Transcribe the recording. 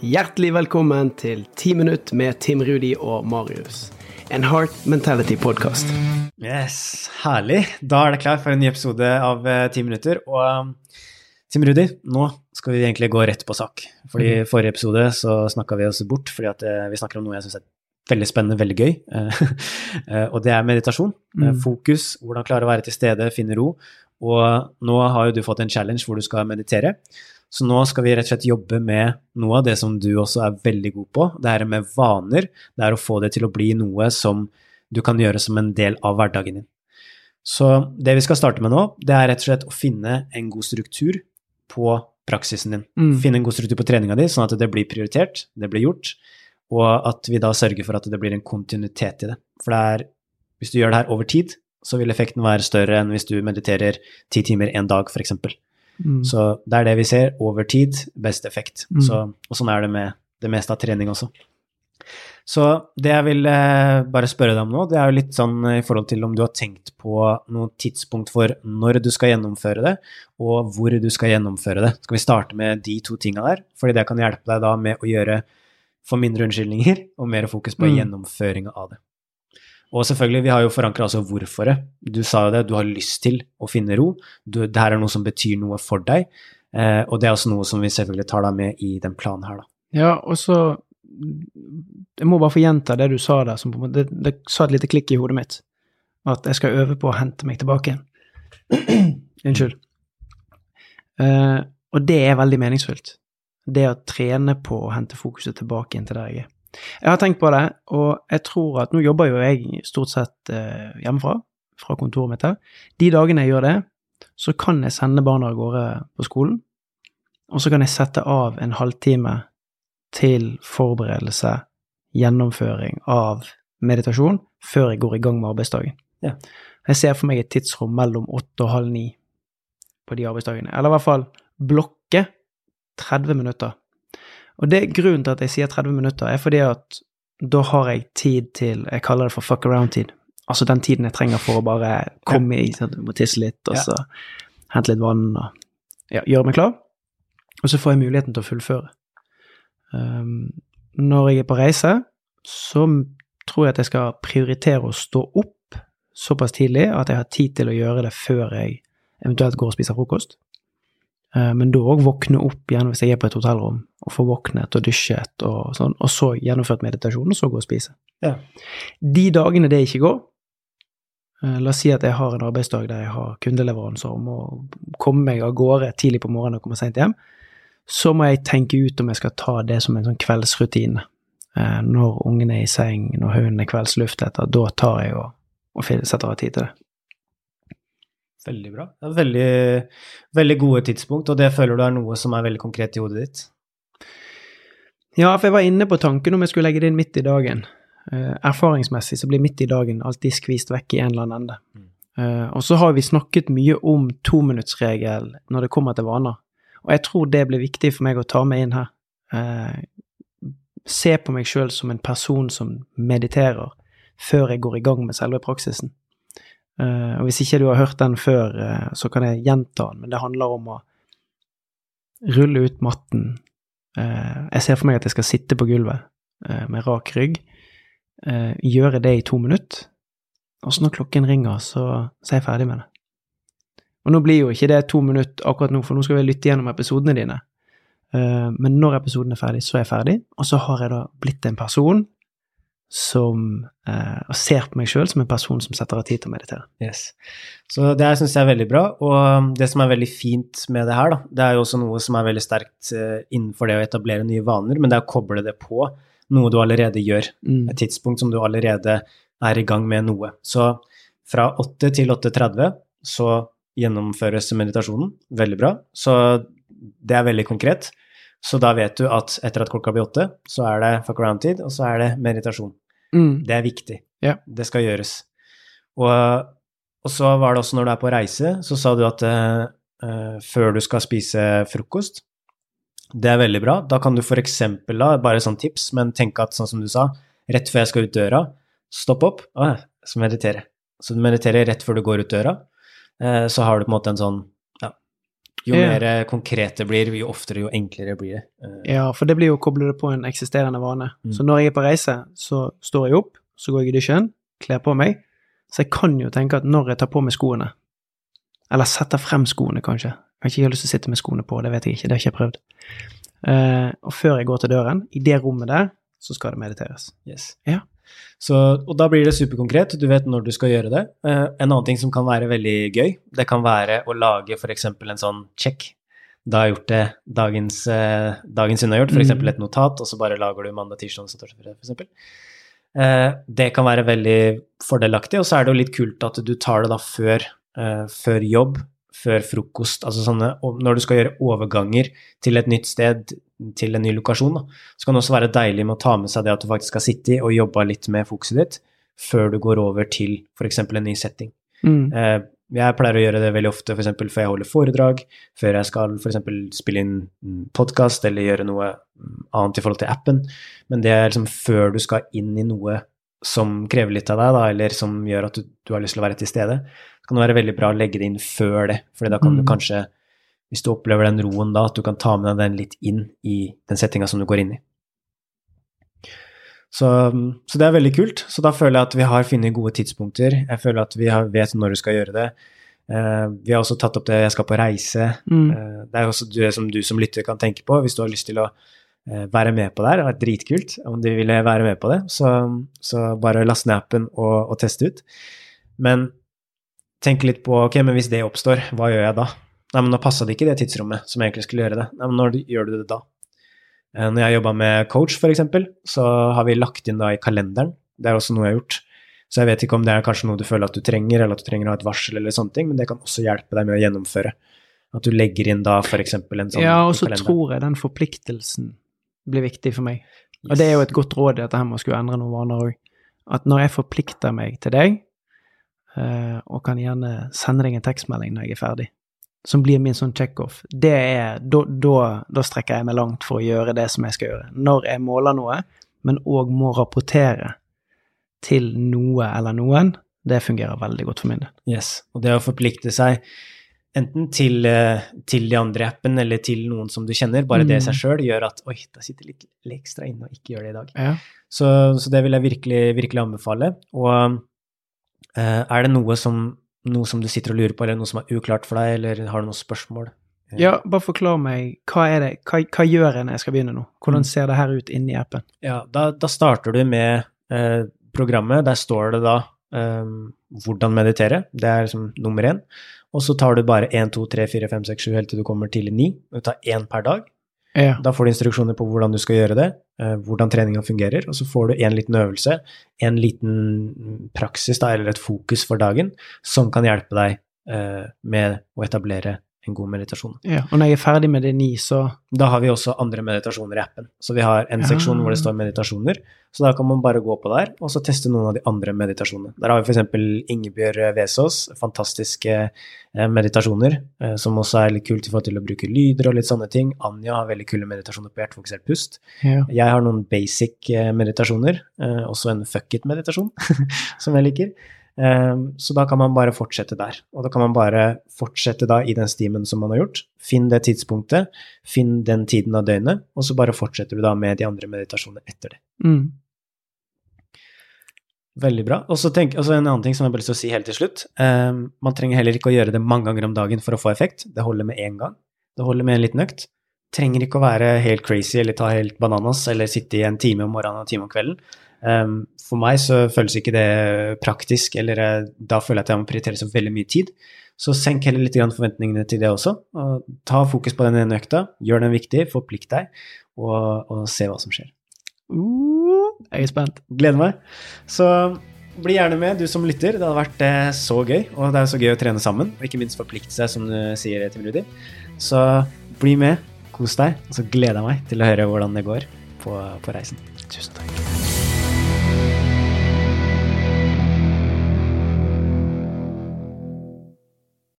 Hjertelig velkommen til Ti minutt med Tim Rudi og Marius. En Heart Mentality-podkast. Yes, herlig. Da er det klart for en ny episode av eh, Ti minutter. Og um, Tim Rudi, nå skal vi egentlig gå rett på sak. Fordi i forrige episode så snakka vi oss bort fordi at eh, vi snakker om noe jeg syns er veldig spennende, veldig gøy. Eh, og det er meditasjon. Eh, Mm. Fokus, hvordan klare å være til stede, finne ro. Og nå har jo du fått en challenge hvor du skal meditere. Så nå skal vi rett og slett jobbe med noe av det som du også er veldig god på. Det her med vaner. Det er å få det til å bli noe som du kan gjøre som en del av hverdagen din. Så det vi skal starte med nå, det er rett og slett å finne en god struktur på praksisen din. Mm. Finne en god struktur på treninga di, sånn at det blir prioritert, det blir gjort, og at vi da sørger for at det blir en kontinuitet i det. For det er, hvis du gjør det her over tid, så vil effekten være større enn hvis du mediterer ti timer en dag, f.eks. Mm. Så det er det vi ser. Over tid, best effekt. Mm. Så, og sånn er det med det meste av trening også. Så det jeg vil eh, bare spørre deg om nå, det er jo litt sånn eh, i forhold til om du har tenkt på noe tidspunkt for når du skal gjennomføre det, og hvor du skal gjennomføre det. Skal vi starte med de to tinga der? Fordi det kan hjelpe deg da med å gjøre for mindre unnskyldninger og mer fokus på Mm. gjennomføringa av det. Og selvfølgelig, vi har jo forankra altså hvorforet. Du sa jo det, du har lyst til å finne ro. Du, det her er noe som betyr noe for deg. Eh, og det er også noe som vi selvfølgelig tar deg med i den planen her, da. Ja, og så Jeg må bare få gjenta det du sa der, som på en måte det, det sa et lite klikk i hodet mitt. At jeg skal øve på å hente meg tilbake. igjen. Unnskyld. Eh, og det er veldig meningsfullt. Det å trene på å hente fokuset tilbake igjen til der jeg er. Jeg har tenkt på det, og jeg tror at nå jobber jo jeg stort sett eh, hjemmefra, fra kontoret mitt her. De dagene jeg gjør det, så kan jeg sende barna av gårde på skolen, og så kan jeg sette av en halvtime til forberedelse, gjennomføring av meditasjon, før jeg går i gang med arbeidsdagen. Ja. Jeg ser for meg et tidsrom mellom åtte og halv ni på de arbeidsdagene, eller i hvert fall blokke 30 minutter. Og det Grunnen til at jeg sier 30 minutter, er fordi at da har jeg tid til Jeg kaller det for fuck around-tid. Altså den tiden jeg trenger for å bare komme i sånn, må tisse litt, og så hente litt vann og ja, gjøre meg klar. Og så får jeg muligheten til å fullføre. Um, når jeg er på reise, så tror jeg at jeg skal prioritere å stå opp såpass tidlig at jeg har tid til å gjøre det før jeg eventuelt går og spiser frokost. Eh, Men da òg våkne opp igjen hvis jeg er på et hotellrom, og få våknet og dusjet og sånn, og så gjennomført meditasjon, og så gå og spise. Ja. De dagene det ikke går, eh, la oss si at jeg har en arbeidsdag der jeg har kundeleveranser og må komme meg av gårde tidlig på morgenen og komme sent hjem, så må jeg tenke ut om jeg skal ta det som en sånn kveldsrutine. Eh, Når ungen er i seng, når hunden er kveldsluftet, da tar jeg og, og setter av tid til det. Veldig bra. Det er veldig, veldig gode tidspunkt, og det føler du er noe som er veldig konkret i hodet ditt. Ja, for jeg var inne på tanken om jeg skulle legge det inn midt i dagen. Uh, erfaringsmessig så blir midt i dagen alltid skvist vekk i en eller annen ende. Mm. Uh, og så har vi snakket mye om tominuttsregel når det kommer til vaner, og jeg tror det blir viktig for meg å ta med inn her. Uh, se på meg sjøl som en person som mediterer før jeg går i gang med selve praksisen. Eh, og hvis ikke du har hørt den før, eh, så kan jeg gjenta den, men det handler om å rulle ut matten, Eh, jeg ser for meg at jeg skal sitte på gulvet med rak rygg, gjøre det i to minutter, og så når klokken ringer, så, er jeg ferdig med det. Og nå blir jo ikke det to minutter akkurat nå, for nå skal vi lytte gjennom episodene dine. Men når episoden er ferdig, så er jeg ferdig, og så har jeg da blitt en person som eh, og ser på meg sjøl som en person som setter av tid til å meditere. Yes. Så det her syns jeg er veldig bra, og um, det som er veldig fint med det her, da, det er jo også noe som er veldig sterkt eh, innenfor det å etablere nye vaner, men det er å koble det på noe du allerede gjør. Mm. Et tidspunkt som du allerede er i gang med noe. Så fra 8 til 8.30 så gjennomføres meditasjonen. Veldig bra. Så det er veldig konkret. Så da vet du at etter at klokka blir åtte, så er det fuck around-tid, og så er det meditasjon. Mm. Det er viktig. Yeah. Det skal gjøres. Og, og så var det også når du er på reise, så sa du at eh, før du skal spise frokost Det er veldig bra. Da kan du for eksempel, da, bare sånn tips, men tenk at sånn som du sa, rett før jeg skal ut døra, stopp opp, og så meditere. Så du mediterer rett før du går ut døra. Uh, så har du på en måte en sånn Jo mer eh, konkret det blir, jo oftere, jo enklere blir det. Eh, Ja, for det blir jo å koble det på en eksisterende vane. Mm. Så når jeg er på reise, så står jeg opp, så går jeg i dusjen, kler på meg. Så jeg kan jo tenke at når jeg tar på meg skoene, eller setter frem skoene, kanskje Kanskje jeg har lyst til å sitte med skoene på, det vet jeg ikke, det har jeg ikke prøvd. Uh, og før jeg går til døren, i det rommet der, så skal det mediteres. Yes. Ja. Så, og da blir det superkonkret, du vet når du skal gjøre det. Eh, en annen ting som kan være veldig gøy, det kan være å lage f.eks. en sånn check. Da har jeg gjort det dagens, eh, dagens unnagjort, f.eks. Mm. et notat, og så bare lager du mandag, tirsdag, onsdag, torsdag, f.eks. Eh, det kan være veldig fordelaktig, og så er det jo litt kult at du tar det da før, eh, før jobb, før frokost, altså sånne, når du skal gjøre overganger til et nytt sted, til en ny lokasjon, da, så kan det også være deilig med å ta med seg det at du faktisk skal sitte i og jobbe litt med fokuset ditt, før du går over til f.eks. en ny setting. Mm. Eh, jeg pleier å gjøre det veldig ofte f.eks. før jeg holder foredrag, før jeg skal f.eks. spille inn podkast eller gjøre noe mm, annet i forhold til appen. Men det er liksom før du skal inn i noe som krever litt av deg, da, eller som gjør at du, du har lyst til å være til stede, så kan det være veldig bra å legge det inn før det. fordi da kan du Mm. kanskje, hvis du opplever den roen da, at du kan ta med deg den litt inn i den settinga som du går inn i. Så, så det er veldig kult. Så da føler jeg at vi har funnet gode tidspunkter. Jeg føler at vi har, vet når du skal gjøre det. Uh, vi har også tatt opp det jeg skal på reise. Mm. Uh, det er også det som du som lytter kan tenke på hvis du har lyst til å være med på det her. Det er dritkult om du ville være med på det. Så, så bare last ned appen og, og teste ut. Men tenk litt på ok, men hvis det oppstår, hva gjør jeg da? Nei, men nå passa det ikke i det tidsrommet som jeg egentlig skulle gjøre det. Nei, men når gjør du det da? Eh, Når jeg jobba med coach, f.eks., så har vi lagt inn da i kalenderen. Det er også noe jeg har gjort. Så jeg vet ikke om det er kanskje noe du føler at du trenger, eller at du trenger å ha et varsel eller sånne ting, men det kan også hjelpe deg med å gjennomføre. At du legger inn da f.eks. en sånn Ja, og så tror jeg den forpliktelsen blir viktig for meg. Og det er jo et godt råd i dette her med å skulle endre noen vaner òg. At når jeg forplikter meg til deg, uh, og kan gjerne sende deg en tekstmelding når jeg er ferdig, som blir min sånn checkoff, det er da, da, da strekker jeg meg langt for å gjøre det som jeg skal gjøre. Når jeg måler noe, men òg må rapportere til noe eller noen, det fungerer veldig godt for min del. Yes, og det å forplikte seg enten til, eh, til de andre i appen eller til noen som du kjenner, bare det i seg Mm. sjøl gjør at oi, da sitter litt ekstra inne og ikke gjør det i dag. Ja. Så, så det vil jeg virkelig, virkelig anbefale. Og uh, er det noe som, noe som du sitter og lurer på, eller noe som er uklart for deg, eller har du noen spørsmål? ja, bare forklar meg, hva er det, hva, hva gjør jeg når jeg skal begynne nå? Hvordan Mm. ser det her ut inni appen? Ja, da, da starter du med eh, programmet. Der står det da eh, hvordan meditere. Det er liksom nummer én. Og så tar du bare 1, 2, 3, 4, 5, 6, 7 helt til du kommer til 9. Du tar én per dag. Ja. Da får du instruksjoner på hvordan du skal gjøre det, eh, hvordan treninga fungerer, og så får du en liten øvelse, en liten praksis da, eller et fokus for dagen, som kan hjelpe deg eh, med å etablere en god meditasjon. Ja, og når jeg er ferdig med det ni, så Da har vi også andre meditasjoner i appen. Så vi har en seksjon hvor det står meditasjoner, så da kan man bare gå på der og så teste noen av de andre meditasjonene. Der har vi f.eks. Ingebjørg Vesaas, fantastiske eh, meditasjoner, eh, som også er litt kult i forhold til å bruke lyder og litt sånne ting. Anja har veldig kule meditasjoner på hjertefokusert pust. ja. Jeg har noen basic eh, meditasjoner, også en fuck it-meditasjon, som jeg liker. Eh, Så da kan man bare fortsette der. Og da kan man bare fortsette da i den stimen som man har gjort. Finn det tidspunktet, finn den tiden av døgnet, og så bare fortsetter du da med de andre meditasjonene etter det. Mm. Veldig bra. Og så og en annen ting som jeg har bare lyst til å si helt til slutt. Um, man trenger heller ikke å gjøre det mange ganger om dagen for å få effekt. Det holder med én gang. Det holder med en liten økt. Trenger ikke å være helt crazy eller ta helt bananas eller sitte i en time om morgenen og en time om kvelden. Um, for meg så føles ikke det praktisk, eller eh, da føler jeg at jeg må prioritere så veldig mye tid. Så senk heller litt grann forventningene til det også. Og ta fokus på den ene økta, gjør den viktig, forplikt deg, og, og se hva som skjer. Uh, jeg er spent. Gleder meg. Så bli gjerne med, du som lytter. Det hadde vært eh, så gøy, og det er så gøy å trene sammen, og ikke minst forplikte seg, som du sier, Tim Rudi. Så bli med, kos deg, og så gleder jeg meg til å høre hvordan det går på, på reisen. Tusen takk.